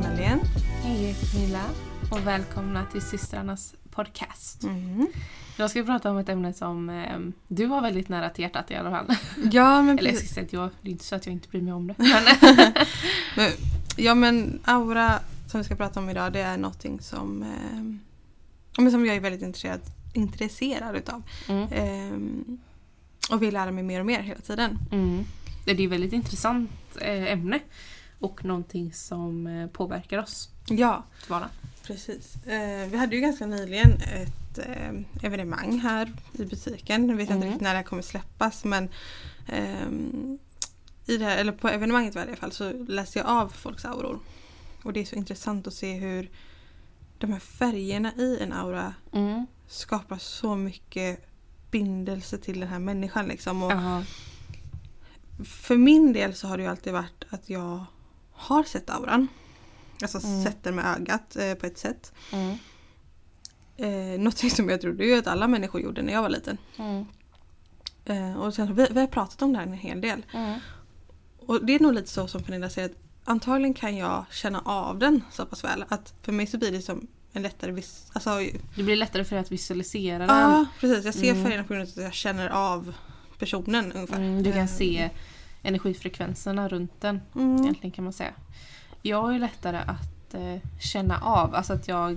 Hej. Hej Milla och välkomna till systrarnas podcast. Mm. Jag ska prata om ett ämne som eh, du har väldigt nära till hjärtat i alla fall. Ja men Eller jag precis. ska säga att jag, det är inte så att jag inte bryr mig om det. Men, Men, ja men aura som vi ska prata om idag det är någonting som, eh, som jag är väldigt intresserad, intresserad utav. mm, Eh, och vill lära mig mer och mer hela tiden. mm. Det är ett väldigt intressant eh, ämne och någonting som eh, påverkar oss Ja, vardagen. precis. Eh, vi hade ju ganska nyligen ett eh, evenemang här i butiken. Jag vet inte Mm. riktigt när det här kommer släppas men ehm, i det här, eller på evenemanget i varje fall så läste jag av folks auror. Och det är så intressant att se hur de här färgerna i en aura Mm. skapar så mycket bindelse till den här människan. Liksom. Och Ja. För min del så har det ju alltid varit att jag har sett auran. Alltså Mm. sett den med ögat eh, på ett sätt. Mm. Eh, någonting som jag trodde ju att alla människor gjorde när jag var liten. Mm. Eh, och sen, vi, vi har pratat om det här en hel del. Mm. Och det är nog lite så som Pernilla säger att antagligen kan jag känna av den så pass väl att för mig så blir det som en lättare vis... Alltså, Det blir lättare för dig att visualisera ja den. precis, jag ser Mm. färgerna på grund av att jag känner av personen ungefär. Mm, du kan Eh, se energifrekvenserna runt den. Mm. egentligen kan man säga. Jag har ju lättare att eh, känna av, alltså att jag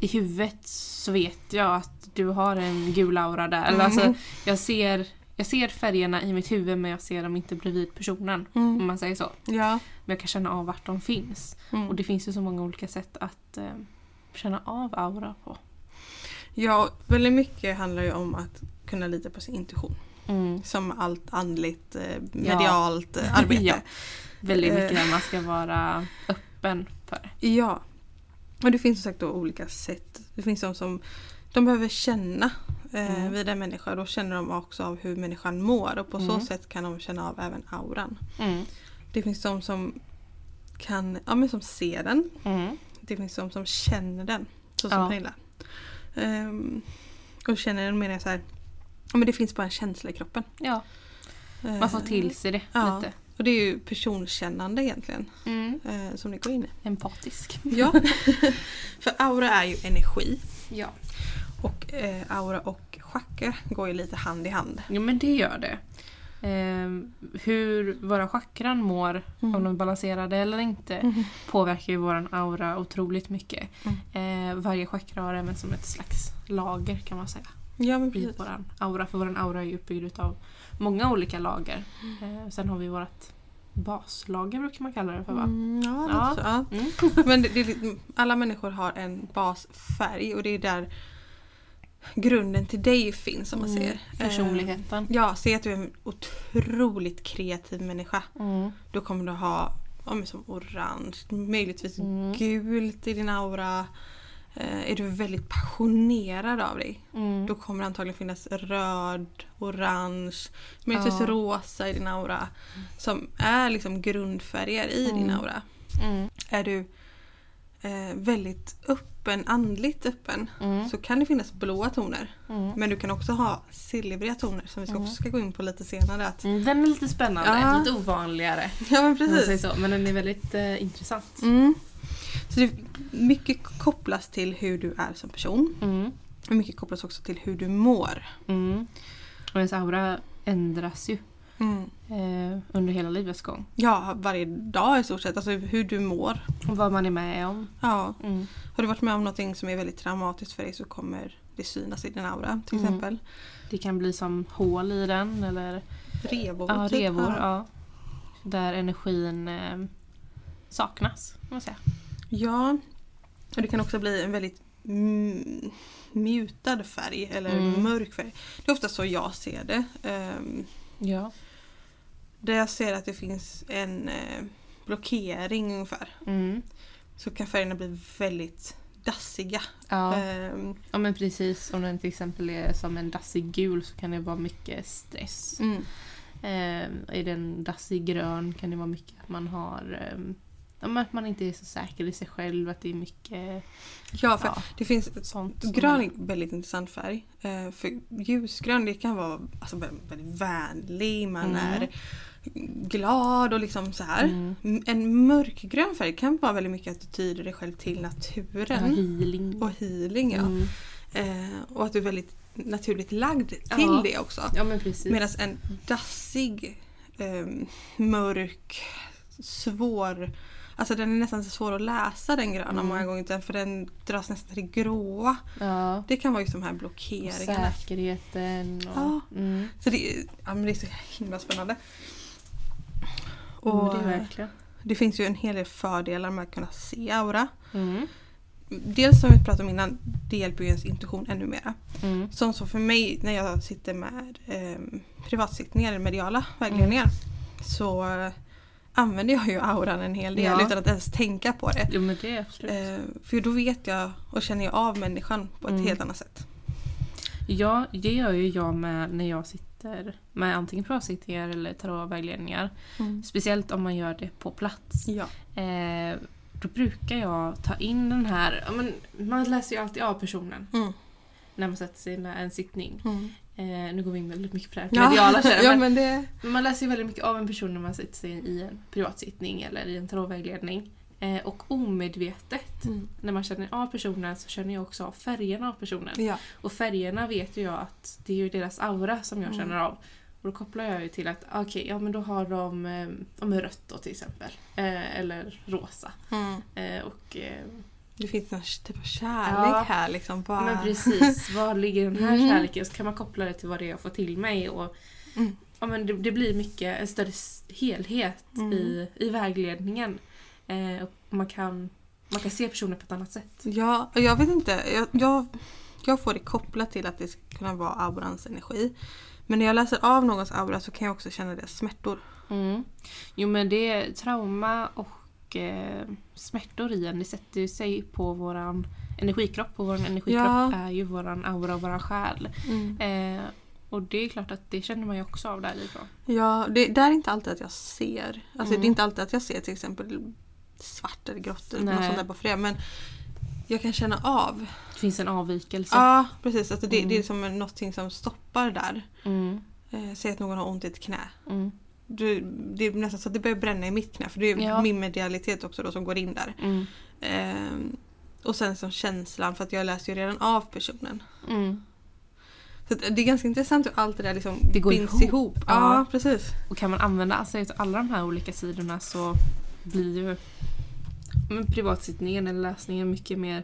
i huvudet så vet jag att du har en gul aura där. Eller alltså, Mm. jag, ser, jag ser färgerna i mitt huvud men jag ser dem inte bredvid personen. Om Mm. man säger så. Ja. Men jag kan känna av vart de finns. Mm. Och det finns ju så många olika sätt att eh, känna av aura på. Ja, väldigt mycket handlar ju om att kunna lita på sin intuition. Mm. Som allt andligt, eh, medialt eh, arbete. Ja. Väldigt mycket Eh. där man ska vara öppen för. Ja. Och det finns som sagt då olika sätt. Det finns de som de behöver känna eh, Mm. vid en människa. Då känner de också av hur människan mår och på så Mm. sätt kan de känna av även auran. Mm. Det finns de som kan, ja men som ser den. Mm. Det finns de som känner den. Så som Ja. Pernilla. Ehm, och känner den menar jag så här. Men det finns bara en känsla i kroppen. Ja, man får till sig det ja. lite. Och det är ju personkännande egentligen. Mm. Eh, som det går in i. Empatisk. Ja. För aura är ju energi. Ja. Och eh, aura och chakra går ju lite hand i hand. Jo men det gör det. Ehm, hur våra chakran mår, Mm. om de är balanserade eller inte, påverkar ju våran aura otroligt mycket. Mm. Eh, varje chakra har även som ett slags lager kan man säga. Ja men I precis. våran aura. För våran aura är ju uppbyggd av många olika lager. Mm. Eh, sen har vi vårt baslager brukar man kalla det för va? Mm, ja, Ja. så, ja. Mm. Men det, det, alla människor har en basfärg och det är där grunden till dig finns om man Mm, säger. Personligheten. Eh, ja, säg att du är en otroligt kreativ människa. Mm. Då kommer du ha som orange, möjligtvis Mm. gult i din aura. Eh, är du väldigt passionerad av dig Mm. då kommer det antagligen finnas röd, orange, möjligtvis Ja. rosa i din aura. Som är liksom grundfärger i din Mm. aura. Mm. Är du eh, väldigt öppen, andligt öppen Mm. så kan det finnas blåa toner. Mm. Men du kan också ha silvriga toner som vi ska Mm. också ska gå in på lite senare. Att, Mm, Den är lite spännande, Ja. lite ovanligare. ja men precis. Men den är väldigt eh, intressant. Så det, mycket kopplas till hur du är som person. Mm. Och mycket kopplas också till hur du mår. Mm. Och ens aura ändras ju Mm. eh, under hela livets gång. Ja, varje dag i stort sett. Alltså hur du mår. Och vad man är med om. Ja. Mm. Har du varit med om någonting som är väldigt traumatiskt för dig så kommer det synas i din aura till Mm. exempel. Det kan bli som hål i den eller Revor. ja, typ. revor. Ja. Ja. Där energin eh, saknas. Man säga. Ja. Och det kan också bli en väldigt mutad färg eller Mm. mörk färg. Det är ofta så jag ser det. Um, Ja. där jag ser att det finns en eh, blockering ungefär. Mm. Så kan färgerna bli väldigt dassiga. Ja. Ehm, ja men precis. Om den till exempel är som en dassig gul så kan det vara mycket stress. mm. Eh, är den dassig grön kan det vara mycket att man har eh, ja, att man inte är så säker i sig själv. Att det är mycket Ja, för ja, det finns sånt. Grön är en väldigt intressant färg. Eh, för ljusgrön det kan vara alltså, väldigt vänlig, man Mm. är glad och liksom så här. Mm. M- En mörkgrön färg kan vara väldigt mycket att du tyder dig själv till Ja, naturen. healing. Och healing ja. Mm. Eh, och att du är väldigt naturligt lagd till Ja. det också. Ja men precis. Medan en dassig, eh, mörk, svår Alltså den är nästan så svår att läsa den gröna Mm. många gånger för den dras nästan till det gråa. ja. Det kan vara just de här Och blockeringarna. säkerheten och... Ja. Mm. Så det, är- ja, men det är så himla spännande. Och Och det verkligen. det finns ju en hel del fördelar med att kunna se aura. Mm. Dels som vi pratade om innan, det hjälper ju ens intuition ännu mera. Mm. Som så för mig när jag sitter med eh, privatsittningar, eller mediala vägledningar, så eh, använder jag ju auran en hel del Ja. utan att ens tänka på det. Jo men det är absolut. Eh, för då vet jag och känner jag av människan på ett Mm. helt annat sätt. Ja, det gör ju jag med när jag sitter med antingen privatsittningar eller tarotvägledningar. Speciellt om man gör det på plats. Ja. Eh, då brukar jag ta in den här, men man läser ju alltid av personen Mm. när man sätter sig med en sittning. Eh, nu går vi in väldigt mycket på det här Ja. mediala jag, ja, men det... men man läser ju väldigt mycket av en person när man sätter sig i en privatsittning eller i en tarotvägledning. Eh, och omedvetet, Mm. när man känner av personen så känner jag också av färgerna av personen. Ja. Och färgerna vet ju jag att det är ju deras aura som jag Mm. känner av. Och då kopplar jag ju till att okej, ja men då har de eh, om rött då till exempel. Eh, eller rosa. Mm. Eh, och eh, Det finns någon typ av kärlek Ja. här liksom. Bara... men precis, var ligger den här Mm. kärleken? Så kan man koppla det till vad det är jag får till mig. Och, Mm. ja, men det, det blir mycket en större helhet Mm. i, i vägledningen. Eh, och man, kan, man kan se personen på ett annat sätt. Ja, jag vet inte. Jag, jag, jag får det kopplat till att det ska kunna vara aurans energi. Men när jag läser av någons aura så kan jag också känna deras smärtor. Mm. Jo men det är trauma och eh, smärtor i en. Det sätter sig på våran energikropp och våran energikropp Ja. är ju våran aura och våran själ. Eh, och det är klart att det känner man ju också av därifrån. Ja, det, det är inte alltid att jag ser. Alltså Mm. det är inte alltid att jag ser till exempel svart eller grått eller något sånt där på flera. Men jag kan känna av. Det finns en avvikelse. Ja, precis. Alltså det, Mm. det är som en- någonting som stoppar där. Mm. Eh, säg att någon har ont i ett knä. Mm. Du, det är nästan så att det börjar bränna i mitt knä. För det är Ja. min medialitet också då som går in där. Mm. Ehm, och sen som känslan för att jag läser ju redan av personen. Mm. Så det är ganska intressant hur allt det där liksom Det går binds ihop. ihop. Ja. Ja, precis. Och kan man använda sig av alla de här olika sidorna så blir ju men privatsittningen eller läsningen mycket mer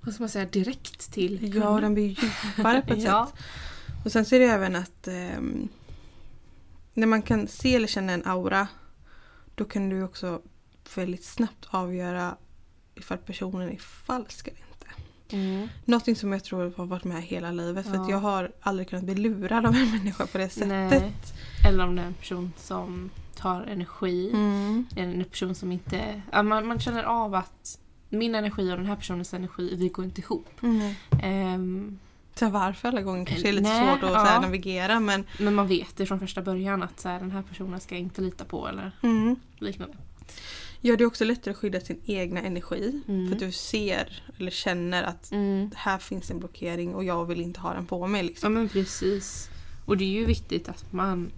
vad ska man säga, direkt till Ja, kunden. den blir djupare på ett Ja. sätt. Och sen så är det även att ehm, när man kan se eller känna en aura då kan du också väldigt snabbt avgöra ifall personen är falsk eller inte. Mm. Någonting som jag tror har varit med hela livet för att Ja. jag har aldrig kunnat bli lurad av en människa på det sättet. Nej. Eller om det är en person som tar energi. Mm. En person som inte... Ja, man, man känner av att min energi och den här personens energi, vi går inte ihop. Mm. Ehm, Sen varför alla gånger kanske är lite Nej, svårt att ja. här, navigera men men man vet det från första början att så här, den här personen ska jag inte lita på eller mm. liknande. gör det också lättare att skydda sin egna energi. Mm. För att du ser eller känner att Mm. här finns en blockering och jag vill inte ha den på mig. Ja Liksom. men precis. Och det är ju viktigt att man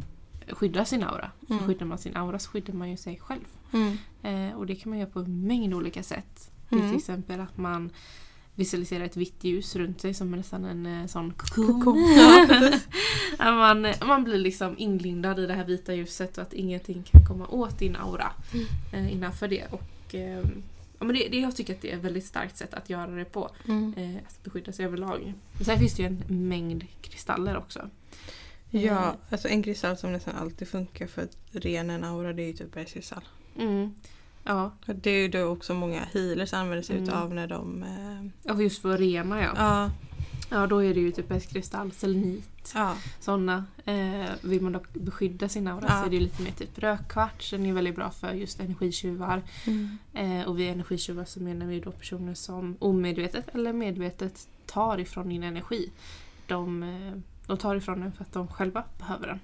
skyddar sin aura. För Mm. skyddar man sin aura så skyddar man ju sig själv. Mm. Eh, och det kan man göra på en mängd olika sätt. Det är Mm. till exempel att man visualiserar ett vitt ljus runt sig som nästan en eh, sån kokon. Ja, man, man blir liksom inlindad i det här vita ljuset och att ingenting kan komma åt din aura Mm. eh, innanför det. Och, eh, ja, men det, det, jag tycker att det är ett väldigt starkt sätt att göra det på. Mm. Eh, att beskydda sig överlag. Men sen finns det ju en mängd kristaller också. Ja, alltså en kristall som nästan alltid funkar för att rena en aura det är ju typ bergskristall. Mm. Ja, Det är ju då också många healers använder sig Mm. utav när de... Eh, och just för att rena ja. ja, Ja, då är det ju typ bergskristall, selenit, ja, sådana. Eh, vill man dock beskydda sin aura Ja. så är det lite mer typ rökkvarts. Den är väldigt bra för just energitjuvar. mm. Eh, och vid energitjuvar så menar vi då personer som omedvetet eller medvetet tar ifrån din energi. De, eh, de tar ifrån den för att de själva behöver den.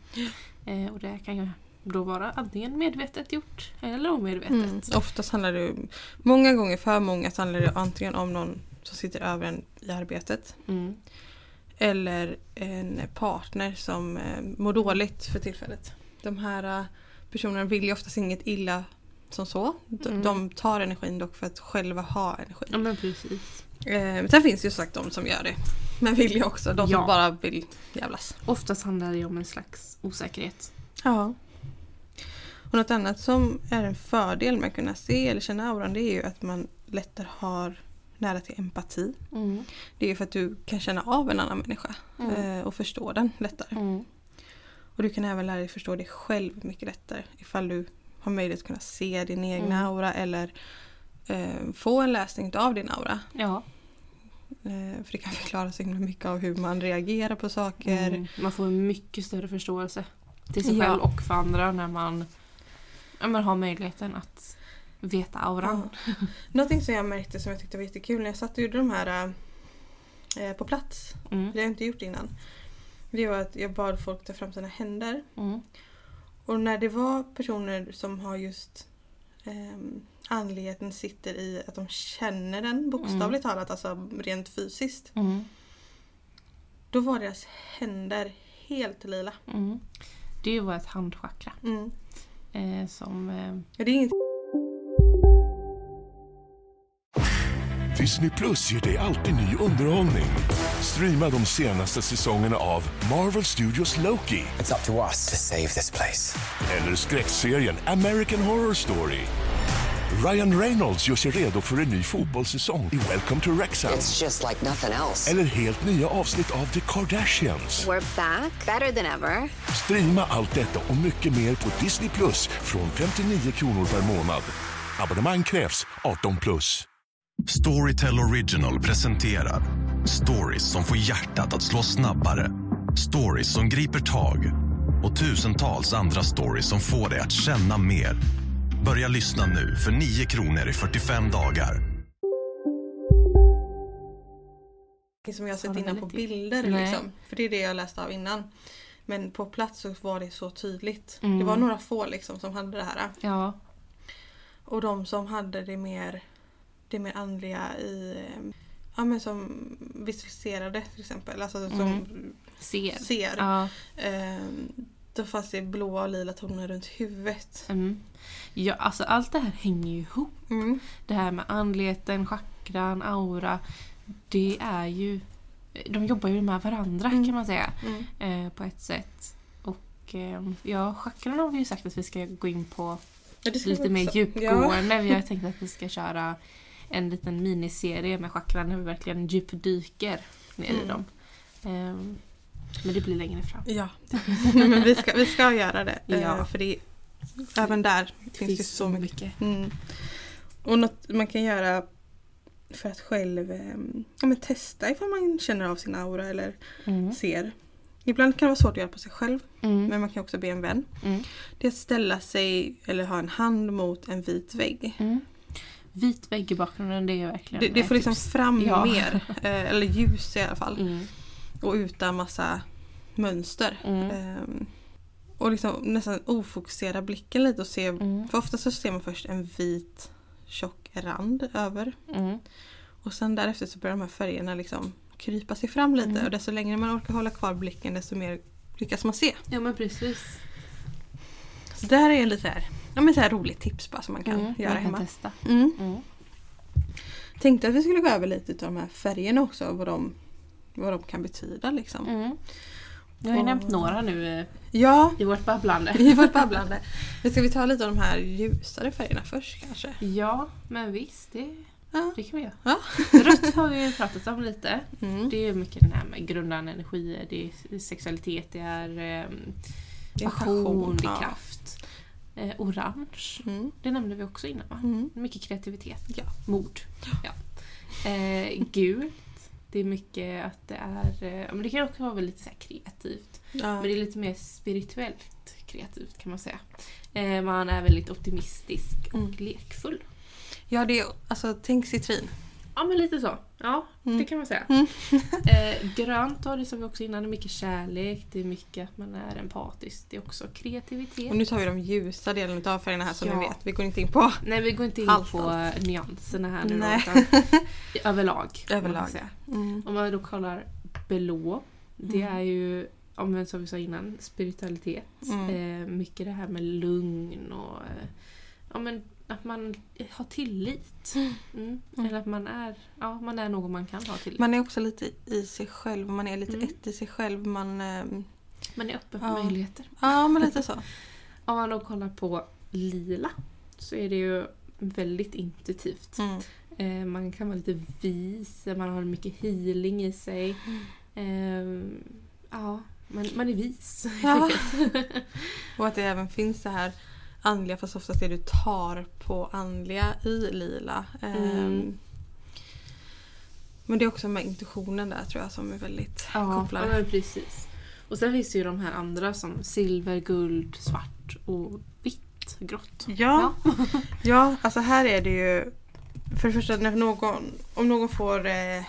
Eh, och det kan ju då vara antingen medvetet gjort eller omedvetet. Mm. Oftast handlar det många gånger för många så handlar det antingen om någon som sitter över en i arbetet Mm. eller en partner som eh, mår dåligt för tillfället. de här äh, personerna vill ju oftast inget illa som så. De, Mm. de tar energin dock för att själva ha energi. Ja men precis. Eh, sen finns det ju sagt de som gör det. Men vill ju också. De Ja. som bara vill jävlas. Oftast handlar det ju om en slags osäkerhet. Ja. Och något annat som är en fördel med att kunna se eller känna auran det är ju att man lättare har nära till empati. Mm. Det är ju för att du kan känna av en annan människa Mm. eh, och förstå den lättare. Mm. Och du kan även lära dig förstå dig själv mycket lättare ifall du har möjlighet att kunna se din egna Mm. aura eller eh, få en läsning av din aura. Ja. Eh, för det kan förklara så himla mycket av hur man reagerar på saker. Mm. Man får en mycket större förståelse till sig Ja. själv och för andra när man, ja, man har möjligheten att veta auran. Ja. Någonting som jag märkte som jag tyckte var jättekul när jag satt och gjorde de här eh, på plats. Mm. Det har jag inte gjort innan. Det var att jag bad folk ta fram sina händer. Mm. Och när det var personer som har just eh, andligheten sitter i att de känner den bokstavligt talat, alltså rent fysiskt. Mm. Då var deras händer helt lila. Mm. Det ju vårt handchakra Mm. Eh, som eh, Ja, det är inget Disney Plus ger dig alltid ny underhållning. Streama de senaste säsongerna av Marvel Studios Loki It's up to us to save this place. eller skräckserien American Horror Story. Ryan Reynolds gör sig redo för en ny fotbollssäsong i Welcome to Wrexham. It's just like nothing else. Eller helt nya avsnitt av The Kardashians. We're back, better than ever. Streama allt detta och mycket mer på Disney Plus från 59 kronor per månad. Abonnemang krävs 18 plus. Storytel Original presenterar stories som får hjärtat att slå snabbare. Stories som griper tag och tusentals andra stories som får dig att känna mer. Börja lyssna nu för 9 kronor i 45 dagar. som jag har sett innan på bilder. Liksom. För det är det jag läste av innan. Men på plats så var det så tydligt. Mm. Det var några få liksom som hade det här. ja, Och de som hade det mer, det mer andliga i Ja men som visualiserade till exempel. Alltså som Mm. ser. ser. Ja. Eh, då fanns det blåa och lila toner runt huvudet. Mm. ja, alltså allt det här hänger ju ihop. Mm. Det här med andligheten, chakran, aura. Det är ju... De jobbar ju med varandra Mm. kan man säga. Mm. Eh, på ett sätt. Och eh, ja, chakran har vi ju sagt att vi ska gå in på Ja, lite mer djupgående. Vi har tänkt att vi ska köra en liten miniserie med chakran där vi verkligen djupdyker ner i Mm. dem. Ehm, men det blir längre fram. Ja, men vi ska, vi ska göra det. eh, Ja. För det, även där finns det så mycket. Mm. Och något man kan göra för att själv eh, ja, men testa ifall man känner av sin aura eller Mm. ser. Ibland kan det vara svårt att göra på sig själv Mm. men man kan också be en vän. Mm. Det är att ställa sig eller ha en hand mot en vit vägg. Mm. Vit vägg i bakgrunden, det är verkligen Det, det får liksom tips. fram Ja. mer. Eh, eller ljus i alla fall. Och utan massa mönster. Mm. Ehm, och liksom nästan ofokusera blicken lite och se. Mm. För ofta så ser man först en vit tjock rand över. Mm. Och sen därefter så börjar de här färgerna liksom krypa sig fram lite. Mm. Och desto längre man orkar hålla kvar blicken desto mer lyckas man se. Ja men precis. Så det här är en lite här, ja, men så här roligt tips bara som man kan Mm. göra man hemma. kan testa. Mm. Mm. Tänkte att vi skulle gå över lite av de här färgerna också. Vad de, vad de kan betyda liksom. Mm. Jag har ju Och- nämnt några nu eh, Ja, i vårt babblande. i vårt babblande. Men ska vi ta lite av de här ljusare färgerna först kanske? Ja, men visst. Det, Ja. det kan vi göra. Ja. Rött har vi ju pratat om lite. Mm. Det är ju mycket den här med grundande energier, det är sexualitet, det är eh, passion, det är kraft. Eh, orange, Mm. det nämnde vi också innan va? Mm. Mycket kreativitet. Ja. Mod. Ja. Eh, gult, det är mycket att det är, eh, men det kan också vara lite så kreativt. Ja. Men det är lite mer spirituellt kreativt kan man säga. Eh, man är väldigt optimistisk och Mm. lekfull. ja, det är alltså tänk citrin. Ja men lite så. Ja, Mm. det kan man säga. Mm. eh, grönt då, det som vi också innan, det är mycket kärlek, det är mycket att man är empatisk, det är också kreativitet. Och nu tar vi de ljusa delarna av färgerna här som Ja. ni vet. Vi går inte in på Nej vi går inte in Allt, på nyanserna här nu då, Nej. utan överlag. man överlag. säga. Mm. Om man då kollar blå, det Mm. är ju ja, men som vi sa innan, spiritualitet. Mm. Eh, mycket det här med lugn och eh, ja, men att man har tillit. Mm. Eller att man är, ja, man är någon man kan ha tillit. Man är också lite i sig själv, man är lite Mm. ett i sig själv. Man, ehm, Man är öppen för Ja. möjligheter. ja, men lite så. Om man då kollar på lila så är det ju väldigt intuitivt. Mm. Eh, man kan vara lite vis, man har mycket healing i sig. Eh, ja, man, man är vis. Ja. Och att det även finns det här andliga fast oftast det du tar på andliga i lila. Ehm, Mm. Men det är också med intuitionen där tror jag som är väldigt Ja, kopplade. ja, precis. Och sen finns det ju de här andra som silver, guld, svart och vitt, grått. Ja, ja, alltså här är det ju för det första när någon, om någon får eh,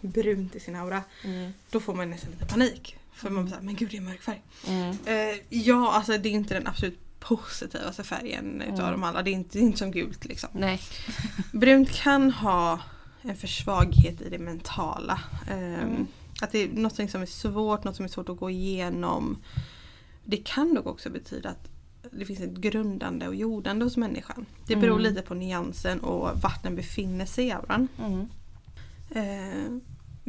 brunt i sin aura Mm. då får man nästan lite panik. För man blir såhär, men gud det är mörk färg. Mm. Eh, ja, alltså det är inte den absolut positivaste färgen utav Mm. de alla. Det är inte, det är inte som gult liksom. Nej. Brunt kan ha en försvaghet i det mentala. Ehm, Mm. Att det är något som är svårt, något som är svårt att gå igenom. Det kan dock också betyda att det finns ett grundande och jordande hos människan. Det beror Mm. lite på nyansen och vart den befinner sig i auran. Mm. Eh,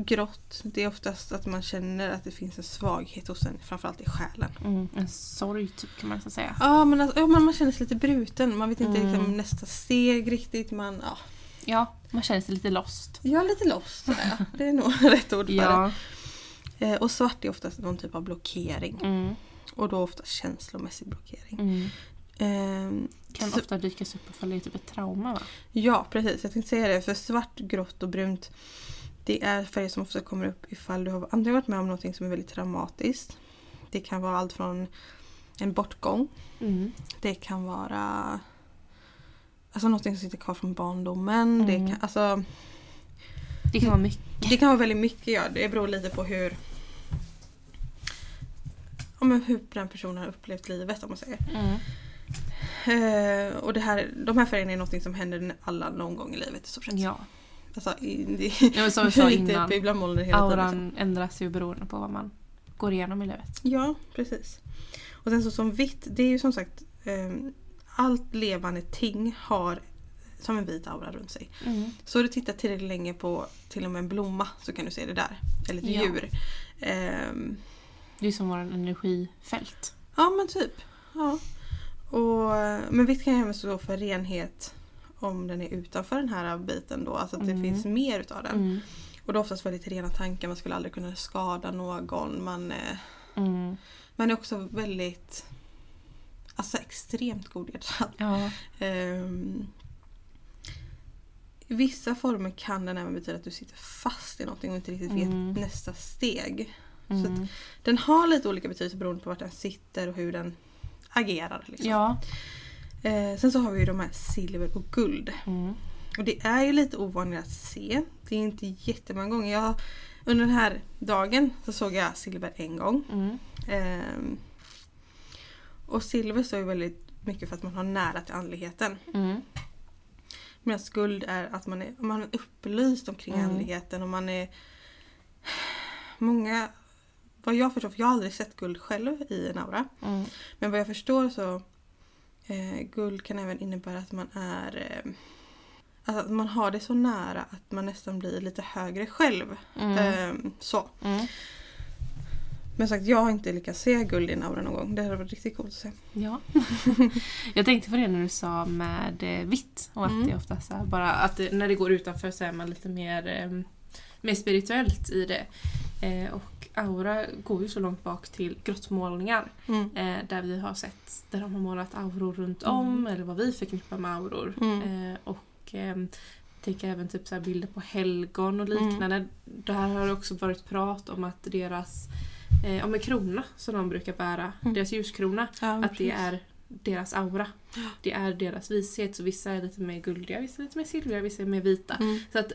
grått, det är oftast att man känner att det finns en svaghet hos en, framförallt i själen. Mm. En sorg typ kan man nästan säga. Ja men, alltså, ja, men man känner sig lite bruten, man vet inte Mm. liksom, nästa steg riktigt. Man, ja. Ja, man känner sig lite lost. Är lite lost sådär. Det är nog rätt ord för Ja. det. Eh, och svart är oftast någon typ av blockering. Mm. Och då oftast känslomässig blockering. Ehm, Kan så- ofta dykas upp ifall det är typ ett trauma va? Ja precis, jag tänkte säga det. För svart, grått och brunt det är färger som ofta kommer upp ifall du har antingen varit med om något som är väldigt traumatiskt. Det kan vara allt från en bortgång. Mm. Det kan vara alltså något som sitter kvar från barndomen. Mm. Det, kan, alltså, Det kan vara mycket. det kan vara väldigt mycket. Ja. Det beror lite på hur ja, men hur den personen har upplevt livet om man säger. Mm. Eh, och det här, de här färgerna är något som händer alla någon gång i livet sett. Ja. Alltså, det, Ja, som vi sa innan, molnen hela tiden. liksom. Auran ändras ju beroende på vad man går igenom i livet. Ja, precis. Och sen så som vitt, det är ju som sagt eh, allt levande ting har som en vit aura runt sig. Mm. Så du tittar tillräckligt länge på till och med en blomma så kan du se det där. Eller ett Ja. djur. Ehm, Det är som våran energifält. ja men typ. Ja. Och, men vitt kan ju även stå för renhet om den är utanför den här biten då. Alltså att det Mm. finns mer utav den. Mm. Och det är oftast väldigt rena tankar. Man skulle aldrig kunna skada någon. Man, eh, Mm. man är också väldigt Alltså extremt godhjärtad. Ja. I vissa former kan den även betyda att du sitter fast i någonting och inte riktigt vet Mm. nästa steg. Så Mm. att den har lite olika betydelse beroende på vart den sitter och hur den agerar. Liksom. Ja. Eh, sen så har vi ju de här silver och guld. Mm. Och det är ju lite ovanligt att se. Det är inte jättemånga gånger. Jag, under den här dagen så såg jag silver en gång. Mm. Ehm, och silver står ju väldigt mycket för att man har nära till andligheten. Mm. Medan guld är att man är, man är upplyst omkring Mm. andligheten och man är... Många... Vad jag förstår, för jag har aldrig sett guld själv i en aura. Mm. Men vad jag förstår så eh, guld kan även innebära att man är... Eh, att man har det så nära att man nästan blir lite högre själv. Mm. Eh, så. Mm. Men sagt, jag har inte lyckats se guld i en aura någon gång. Det hade varit riktigt coolt att se. Ja. jag tänkte på det när du sa med eh, vitt och att Mm. det ofta så här bara att det, när det går utanför så är man lite mer, eh, mer spirituellt i det. Eh, och aura går ju så långt bak till grottmålningar Mm. eh, där vi har sett där de har målat auror runt om eller vad vi förknippar med auror. Mm. Eh, och eh, tänker även typ så här bilder på helgon och liknande. Där har det också varit prat om att deras eh, om en krona som de brukar bära, Mm. deras ljuskrona, Ja, att det är deras aura. Det är deras vishet. Så vissa är lite mer guldiga, vissa är lite mer silvriga, vissa är mer vita. Mm. Så att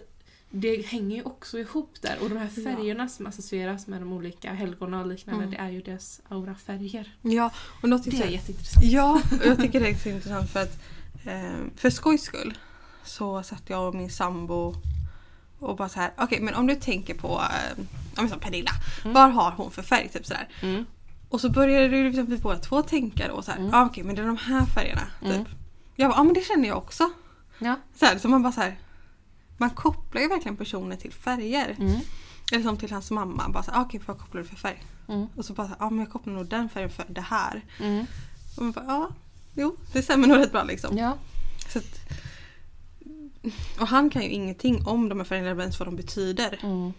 det hänger ju också ihop där. Och de här Ja. färgerna som associeras med de olika helgona och liknande, Mm. det är ju deras aurafärger. Ja, och något Det är jätteintressant. Ja, och jag tycker det är intressant för att eh, för skojs skull så satt jag och min sambo och bara så här, okej men om du tänker på eh, om som Pernilla, vad har hon för färg? Typ sådär. Mm. Och så började det liksom vi båda två tänka då så här, Mm. ah, okej men det är de här färgerna. Typ. Jag bara, ja men det känner jag också. Ja. Så, här, så man bara så här, man kopplar ju verkligen personer till färger. Mm. Eller som till hans mamma, bara så här, ah, okej vad kopplar du för färg? Mm. Och så bara ja men jag kopplar nog den färgen för det här. Mm. Och man bara, ja, jo det stämmer nog rätt bra liksom. Ja. Så att, och han kan ju ingenting om de här färgerna eller ens vad de betyder. Mm.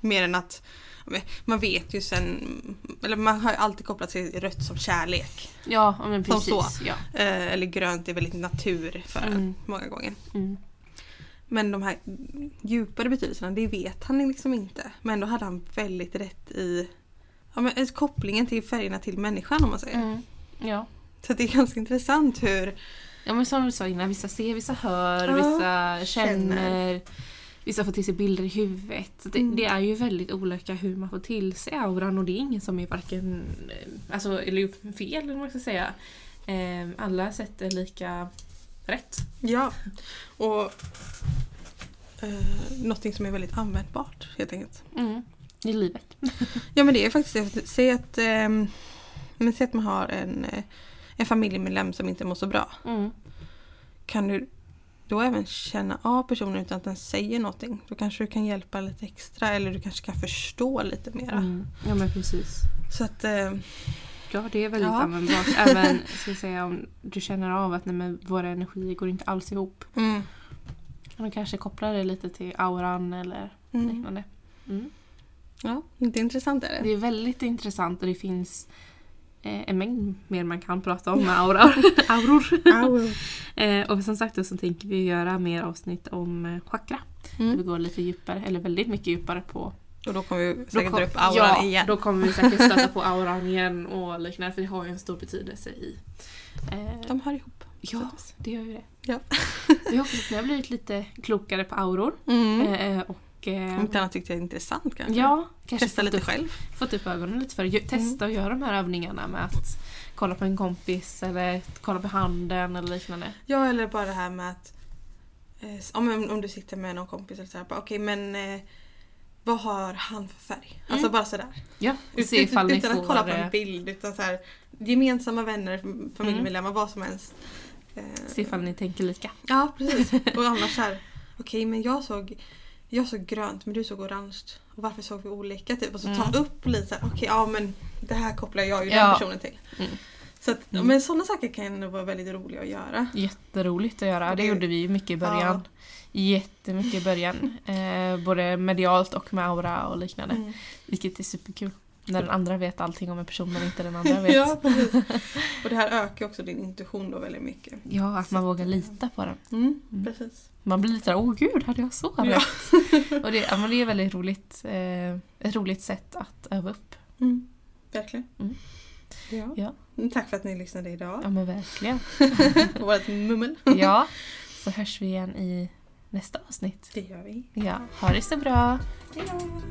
Mer än att man vet ju sen, eller man har ju alltid kopplat till rött som kärlek. Ja, men Som precis. så. Ja. Eh, eller grönt är väldigt natur för Mm. många gånger. Mm. Men de här djupare betydelserna, det vet han liksom inte. Men då hade han väldigt rätt i ja, men, kopplingen till färgerna till människan om man säger. Mm. Ja. Så det är ganska intressant hur ja, men som du sa innan, vissa ser, vissa hör, Ja, vissa känner. känner. Vissa får till sig bilder i huvudet. Det, Mm. det är ju väldigt olika hur man får till sig auran och det är ingen som är varken eh, alltså, eller fel eller vad man ska säga. Eh, Alla sätt är lika rätt. Ja, och eh, någonting som är väldigt användbart helt enkelt. Mm. I livet. Ja men det är faktiskt det. Säg att, eh, men säg att man har en, eh, en familjemedlem som inte mår så bra. Mm. Kan du då även känna av personen utan att den säger någonting? Då kanske du kan hjälpa lite extra eller du kanske kan förstå lite mera. Mm. Ja men precis. Så att, eh, Ja det är väldigt Ja. användbart. Även ska jag säga, om du känner av att nej, men våra energier går inte alls ihop. mm, du kanske koppla det lite till auran eller mm. liknande. Mm. Ja, det är intressant är det. Det är väldigt intressant och det finns eh, en mängd mer man kan prata om med aura. auror. eh, och som sagt då så tänker vi göra mer avsnitt om eh, chakra. Där vi Mm. går lite djupare, eller väldigt mycket djupare på Och då kommer vi säkert kom- upp auran ja, igen. då kommer vi säkert stöta på auran igen och liknande för det har ju en stor betydelse i... Eh, De hör ihop. ja, det gör ju det. Ja. Jag hoppas att ni har blivit lite klokare på auror. Mm. Eh, och eh, Om inte annat tyckte jag är intressant kanske. ja, kanske Testa lite upp, själv. fått upp ögonen lite för det. Ju- Testa att göra de här övningarna med att kolla på en kompis eller kolla på handen eller liknande. Ja eller bara det här med att eh, om, om du sitter med någon kompis eller så här, bara, okej men eh, vad har han för färg? Alltså bara sådär. Ja, och Ut, se ifall ni utan får... att kolla på eh, en bild utan så här, gemensamma vänner, familjemedlemmar, vad som helst. Eh, Se ifall ni tänker lika. Ja precis. Och annars så här, okej men jag såg jag såg grönt men du såg orange. Och varför såg vi olika? Typ. Och så ta upp lite så här, okej ja men det här kopplar jag ju den Ja. personen till. Mm. Så att, Men sådana saker kan ändå vara väldigt roliga att göra. Jätteroligt att göra. Det gjorde vi ju mycket i början. Jättemycket i början. Eh, både medialt och med aura och liknande. Mm. Vilket är superkul. När den andra vet allting om en person men inte den andra vet. Ja, precis. Och det här ökar också din intuition då väldigt mycket. Ja, att man vågar lita på den. Mm, Mm. Precis. Man blir lite såhär, åh gud, hade jag så Ja. rätt? Och det, ja, men det är väldigt roligt. Eh, ett roligt sätt att öva upp. Mm. Verkligen. Mm. Ja. Ja, Mm, Tack för att ni lyssnade idag ja men verkligen. på vårt mummel. Ja, så hörs vi igen i nästa avsnitt. Det gör vi. Ja, ha det så bra. Hej då!